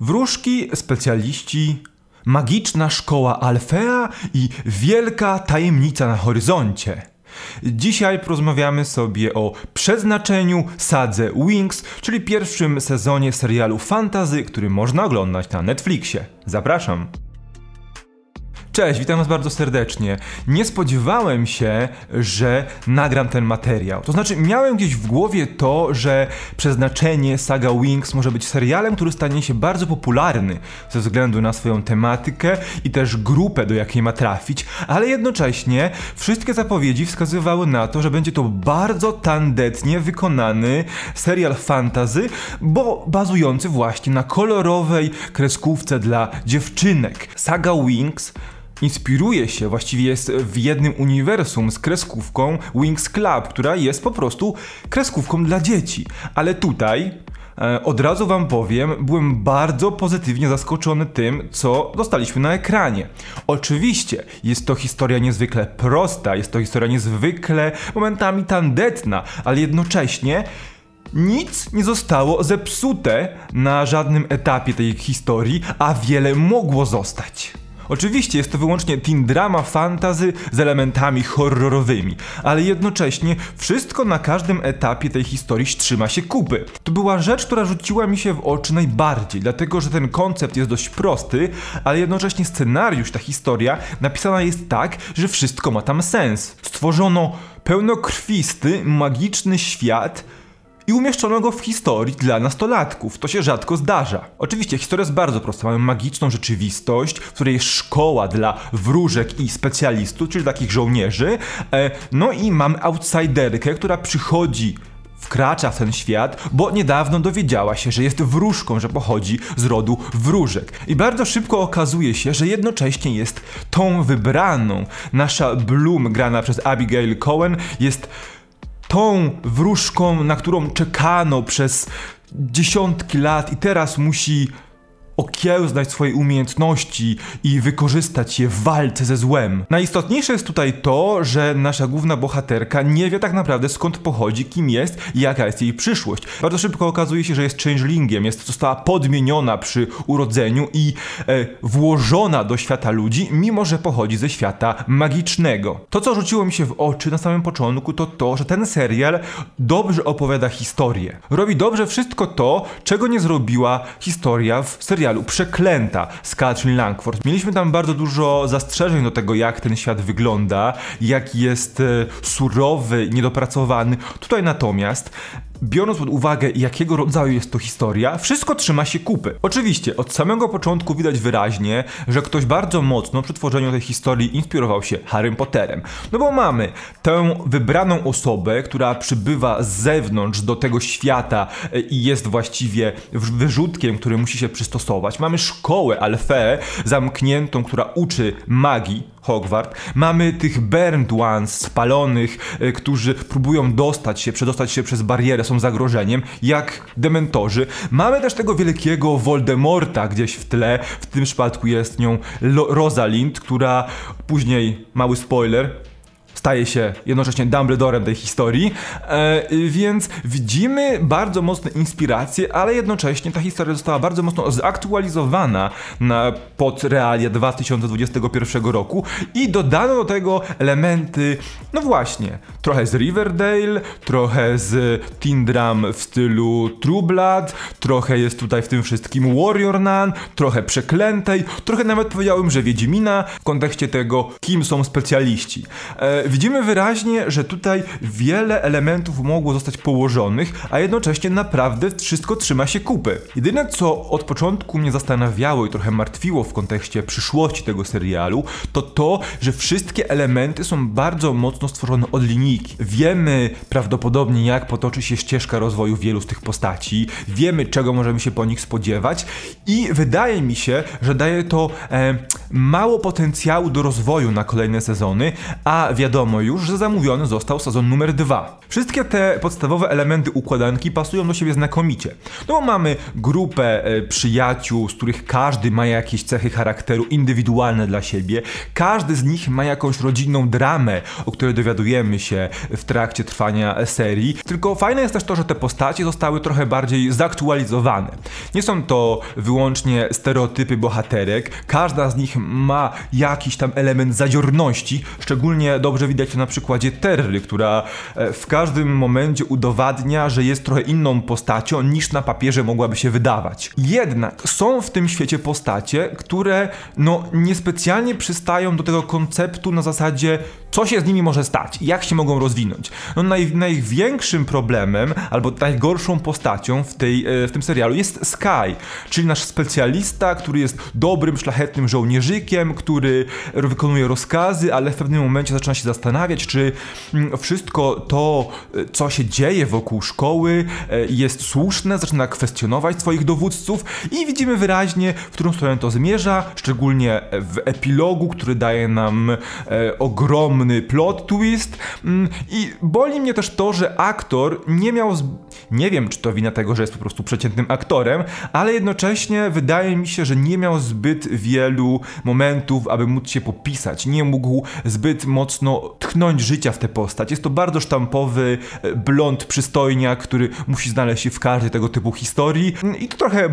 Wróżki, specjaliści, magiczna szkoła Alfea i wielka tajemnica na horyzoncie. Dzisiaj porozmawiamy sobie o przeznaczeniu Sadze Wings, czyli pierwszym sezonie serialu fantazy, który można oglądać na Netflixie. Zapraszam. Cześć, witam Was bardzo serdecznie. Nie spodziewałem się, że nagram ten materiał. To znaczy, miałem gdzieś w głowie to, że przeznaczenie Saga Wings może być serialem, który stanie się bardzo popularny ze względu na swoją tematykę i też grupę, do jakiej ma trafić, ale jednocześnie wszystkie zapowiedzi wskazywały na to, że będzie to bardzo tandetnie wykonany serial fantazy, bo bazujący właśnie na kolorowej kreskówce dla dziewczynek. Saga Wings inspiruje się, właściwie jest w jednym uniwersum z kreskówką Wings Club, która jest po prostu kreskówką dla dzieci. Ale tutaj e, od razu wam powiem, byłem bardzo pozytywnie zaskoczony tym, co dostaliśmy na ekranie. Oczywiście jest to historia niezwykle prosta, jest to historia niezwykle momentami tandetna, ale jednocześnie nic nie zostało zepsute na żadnym etapie tej historii, a wiele mogło zostać. Oczywiście jest to wyłącznie teen drama fantasy z elementami horrorowymi, ale jednocześnie wszystko na każdym etapie tej historii trzyma się kupy. To była rzecz, która rzuciła mi się w oczy najbardziej, dlatego że ten koncept jest dość prosty, ale jednocześnie scenariusz, ta historia napisana jest tak, że wszystko ma tam sens. Stworzono pełnokrwisty, magiczny świat, i umieszczono go w historii dla nastolatków. To się rzadko zdarza. Oczywiście historia jest bardzo prosta. Mamy magiczną rzeczywistość, w której jest szkoła dla wróżek i specjalistów, czyli takich żołnierzy. E, no i mamy outsiderkę, która przychodzi wkracza w ten świat, bo niedawno dowiedziała się, że jest wróżką, że pochodzi z rodu wróżek. I bardzo szybko okazuje się, że jednocześnie jest tą wybraną. Nasza Bloom, grana przez Abigail Cohen, jest tą wróżką, na którą czekano przez dziesiątki lat i teraz musi okiełznać swoje umiejętności i wykorzystać je w walce ze złem. Najistotniejsze jest tutaj to, że nasza główna bohaterka nie wie tak naprawdę skąd pochodzi, kim jest i jaka jest jej przyszłość. Bardzo szybko okazuje się, że jest changelingiem, jest, została podmieniona przy urodzeniu i e, włożona do świata ludzi, mimo że pochodzi ze świata magicznego. To, co rzuciło mi się w oczy na samym początku, to to, że ten serial dobrze opowiada historię. Robi dobrze wszystko to, czego nie zrobiła historia w serialu serialu Przeklęta z Catherine Langford. Mieliśmy tam bardzo dużo zastrzeżeń do tego, jak ten świat wygląda, jak jest e, surowy, niedopracowany. Tutaj natomiast biorąc pod uwagę, jakiego rodzaju jest to historia, wszystko trzyma się kupy. Oczywiście, od samego początku widać wyraźnie, że ktoś bardzo mocno przy tworzeniu tej historii inspirował się Harrym Potterem. No bo mamy tę wybraną osobę, która przybywa z zewnątrz do tego świata e, i jest właściwie wyrzutkiem, który musi się przystosować. Mamy szkołę Alfę zamkniętą, która uczy magii, Hogwart. Mamy tych burned ones, spalonych, e, którzy próbują dostać się, przedostać się przez barierę, są zagrożeniem, jak dementorzy. Mamy też tego wielkiego Voldemorta gdzieś w tle, w tym przypadku jest nią Rosalind, która później, mały spoiler, staje się jednocześnie Dumbledorem tej historii, e, więc widzimy bardzo mocne inspiracje, ale jednocześnie ta historia została bardzo mocno zaktualizowana na, pod realia 2021 roku i dodano do tego elementy, no właśnie, trochę z Riverdale, trochę z Teen Dram w stylu True Blood, trochę jest tutaj w tym wszystkim Warrior Nun, trochę Przeklętej, trochę nawet powiedziałem, że Wiedźmina w kontekście tego, kim są specjaliści. E, widzimy wyraźnie, że tutaj wiele elementów mogło zostać położonych, a jednocześnie naprawdę wszystko trzyma się kupy. Jedyne co od początku mnie zastanawiało i trochę martwiło w kontekście przyszłości tego serialu, to to, że wszystkie elementy są bardzo mocno stworzone od linijki. Wiemy prawdopodobnie jak potoczy się ścieżka rozwoju wielu z tych postaci, wiemy czego możemy się po nich spodziewać i wydaje mi się, że daje to e, mało potencjału do rozwoju na kolejne sezony, a wiadomo już, że zamówiony został sezon numer dwa. Wszystkie te podstawowe elementy układanki pasują do siebie znakomicie. No bo mamy grupę e, przyjaciół, z których każdy ma jakieś cechy charakteru indywidualne dla siebie. Każdy z nich ma jakąś rodzinną dramę, o której dowiadujemy się w trakcie trwania serii. Tylko fajne jest też to, że te postacie zostały trochę bardziej zaktualizowane. Nie są to wyłącznie stereotypy bohaterek, każda z nich ma jakiś tam element zadziorności. Szczególnie dobrze widać to na przykładzie Terry, która e, w każdym momencie udowadnia, że jest trochę inną postacią niż na papierze mogłaby się wydawać. Jednak są w tym świecie postacie, które no niespecjalnie przystają do tego konceptu na zasadzie co się z nimi może stać, jak się mogą rozwinąć. No naj, największym problemem, albo najgorszą postacią w, tej, e, w tym serialu jest Sky, czyli nasz specjalista, który jest dobrym, szlachetnym żołnierzykiem, który wykonuje rozkazy, ale w pewnym momencie zaczyna się zastanawiać, czy mm, wszystko to, e, co się dzieje wokół szkoły, e, jest słuszne, zaczyna kwestionować swoich dowódców i widzimy wyraźnie, w którą stronę to zmierza, szczególnie w epilogu, który daje nam ogromny ogromny plot twist. Mm, i boli mnie też to, że aktor nie miał, nie wiem czy to wina tego, że jest po prostu przeciętnym aktorem, ale jednocześnie wydaje mi się, że nie miał zbyt wielu momentów, aby móc się popisać, nie mógł zbyt mocno tchnąć życia w tę postać. Jest to bardzo sztampowy e, blond przystojniak, który musi znaleźć się w każdej tego typu historii i to trochę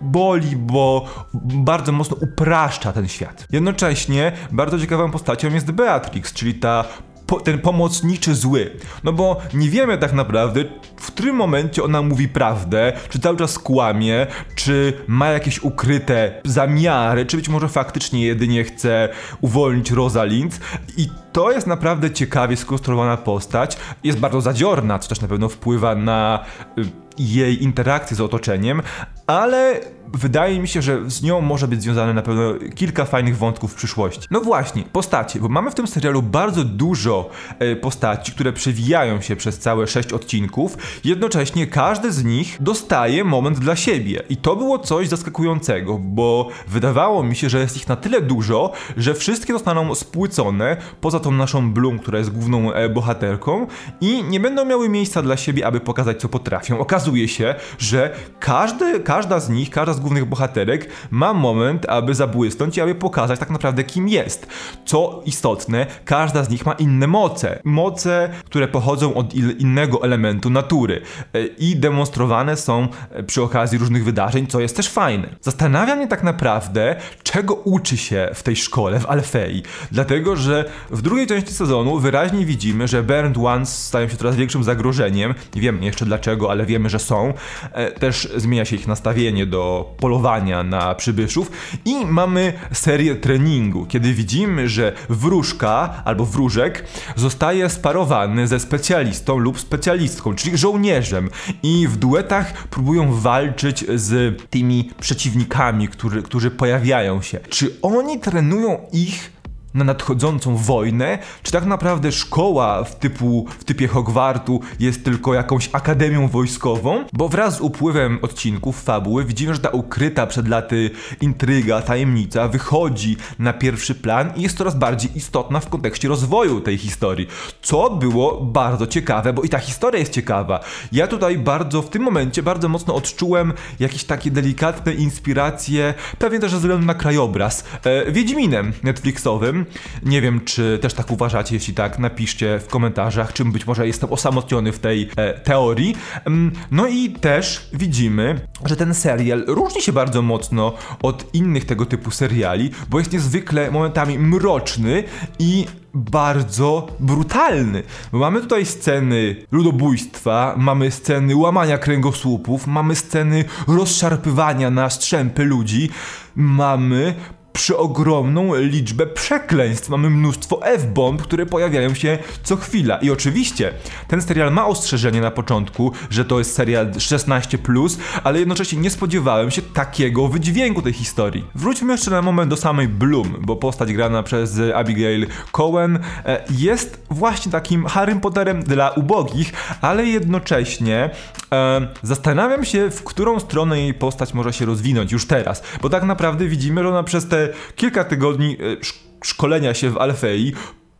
boli, bo bardzo mocno upraszcza ten świat. Jednocześnie bardzo ciekawą postacią jest Beatrix, czyli ta po, ten pomocniczy zły. No bo nie wiemy tak naprawdę, w którym momencie ona mówi prawdę, czy cały czas kłamie, czy ma jakieś ukryte zamiary, czy być może faktycznie jedynie chce uwolnić Rosalind. I to jest naprawdę ciekawie skonstruowana postać. Jest bardzo zadziorna, co też na pewno wpływa na y, jej interakcję z otoczeniem, ale wydaje mi się, że z nią może być związane na pewno kilka fajnych wątków w przyszłości. No właśnie, postacie, bo mamy w tym serialu bardzo dużo e, postaci, które przewijają się przez całe sześć odcinków, jednocześnie każdy z nich dostaje moment dla siebie. I to było coś zaskakującego, bo wydawało mi się, że jest ich na tyle dużo, że wszystkie zostaną spłycone, poza tą naszą Bloom, która jest główną e, bohaterką, i nie będą miały miejsca dla siebie, aby pokazać, co potrafią. Okazuje się, że każdy, każda z nich, każda z głównych bohaterek ma moment, aby zabłysnąć i aby pokazać tak naprawdę kim jest. Co istotne, każda z nich ma inne moce. Moce, które pochodzą od innego elementu natury e, i demonstrowane są e, przy okazji różnych wydarzeń, co jest też fajne. Zastanawia mnie tak naprawdę, czego uczy się w tej szkole, w Alfei. Dlatego, że w drugiej części sezonu wyraźnie widzimy, że Burned Ones stają się coraz większym zagrożeniem. Nie wiemy jeszcze dlaczego, ale wiemy, że są. E, też zmienia się ich nastawienie do polowania na przybyszów i mamy serię treningu, kiedy widzimy, że wróżka albo wróżek zostaje sparowany ze specjalistą lub specjalistką, czyli żołnierzem i w duetach próbują walczyć z tymi przeciwnikami, którzy, którzy pojawiają się. Czy oni trenują ich na nadchodzącą wojnę, czy tak naprawdę szkoła w, typu, w typie Hogwartu jest tylko jakąś akademią wojskową? Bo wraz z upływem odcinków fabuły widzimy, że ta ukryta przed laty intryga, tajemnica wychodzi na pierwszy plan i jest coraz bardziej istotna w kontekście rozwoju tej historii, co było bardzo ciekawe, bo i ta historia jest ciekawa. Ja tutaj bardzo, w tym momencie bardzo mocno odczułem jakieś takie delikatne inspiracje, pewnie też ze względu na krajobraz, e, Wiedźminem Netflixowym, nie wiem, czy też tak uważacie, jeśli tak, napiszcie w komentarzach, czym być może jestem osamotniony w tej e, teorii. Mm, no i też widzimy, że ten serial różni się bardzo mocno od innych tego typu seriali, bo jest niezwykle momentami mroczny i bardzo brutalny. Mamy tutaj sceny ludobójstwa, mamy sceny łamania kręgosłupów, mamy sceny rozszarpywania na strzępy ludzi, mamy przeogromną liczbę przekleństw. Mamy mnóstwo F-bomb, które pojawiają się co chwila. I oczywiście ten serial ma ostrzeżenie na początku, że to jest serial 16+, ale jednocześnie nie spodziewałem się takiego wydźwięku tej historii. Wróćmy jeszcze na moment do samej Bloom, bo postać grana przez Abigail Cohen e, jest właśnie takim Harrym Potterem dla ubogich, ale jednocześnie e, zastanawiam się, w którą stronę jej postać może się rozwinąć już teraz, bo tak naprawdę widzimy, że ona przez te te kilka tygodni e, szkolenia się w Alfei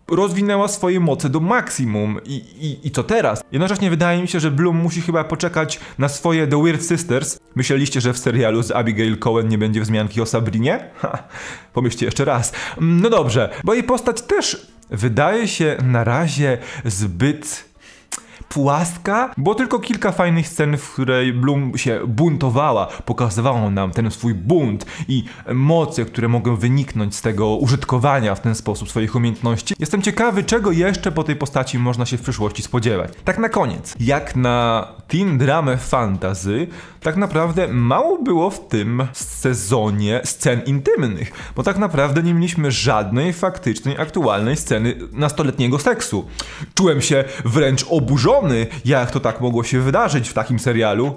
rozwinęła swoje moce do maksimum I, i, i co teraz? Jednocześnie wydaje mi się, że Bloom musi chyba poczekać na swoje The Weird Sisters. Myśleliście, że w serialu z Abigail Cohen nie będzie wzmianki o Sabrinie? Ha, pomyślcie jeszcze raz. No dobrze, bo jej postać też wydaje się na razie zbyt płaska. Było tylko kilka fajnych scen, w której Bloom się buntowała, pokazywała nam ten swój bunt i moce, które mogą wyniknąć z tego użytkowania w ten sposób swoich umiejętności. Jestem ciekawy, czego jeszcze po tej postaci można się w przyszłości spodziewać. Tak na koniec, jak na teen dramę fantasy, tak naprawdę mało było w tym sezonie scen intymnych, bo tak naprawdę nie mieliśmy żadnej faktycznej, aktualnej sceny nastoletniego seksu. Czułem się wręcz oburzony, jak to tak mogło się wydarzyć w takim serialu.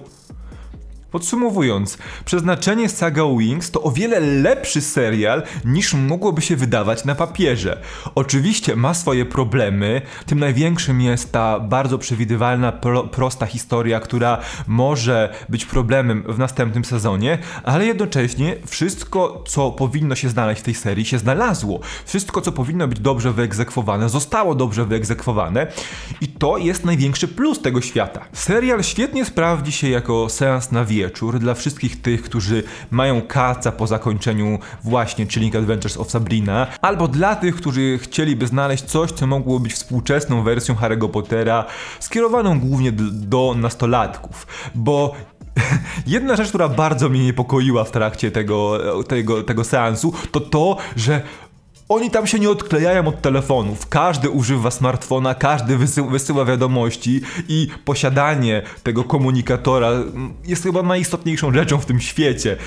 Podsumowując, przeznaczenie Saga Wings to o wiele lepszy serial niż mogłoby się wydawać na papierze. Oczywiście ma swoje problemy, tym największym jest ta bardzo przewidywalna, pro, prosta historia, która może być problemem w następnym sezonie, ale jednocześnie wszystko, co powinno się znaleźć w tej serii, się znalazło. Wszystko, co powinno być dobrze wyegzekwowane, zostało dobrze wyegzekwowane i to jest największy plus tego świata. Serial świetnie sprawdzi się jako seans na wiele wieczór dla wszystkich tych, którzy mają kaca po zakończeniu właśnie Chilling Adventures of Sabrina, albo dla tych, którzy chcieliby znaleźć coś, co mogło być współczesną wersją Harry'ego Pottera, skierowaną głównie do nastolatków, bo Jedna rzecz, która bardzo mnie niepokoiła w trakcie tego, tego, tego seansu, to to, że oni tam się nie odklejają od telefonów. Każdy używa smartfona, każdy wysyła, wiadomości i posiadanie tego komunikatora jest chyba najistotniejszą rzeczą w tym świecie.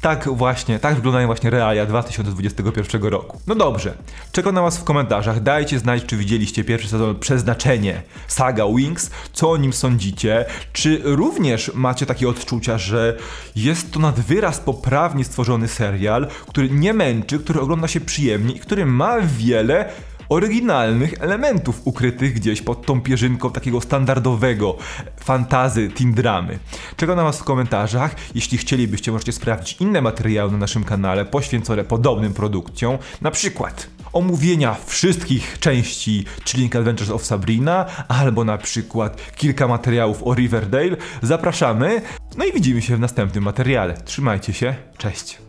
Tak właśnie, tak wyglądają właśnie realia 2021 roku. No dobrze, czego na was w komentarzach. Dajcie znać, czy widzieliście pierwszy sezon Przeznaczenie Saga Wings, co o nim sądzicie. Czy również macie takie odczucia, że jest to nad wyraz poprawnie stworzony serial, który nie męczy, który ogląda się przyjemnie i który ma wiele oryginalnych elementów ukrytych gdzieś pod tą pierzynką takiego standardowego fantazy teen dramy. Czego na was w komentarzach. Jeśli chcielibyście, możecie sprawdzić inne materiały na naszym kanale poświęcone podobnym produkcjom, na przykład omówienia wszystkich części Chilling Adventures of Sabrina, albo na przykład kilka materiałów o Riverdale. Zapraszamy, no i widzimy się w następnym materiale. Trzymajcie się, cześć!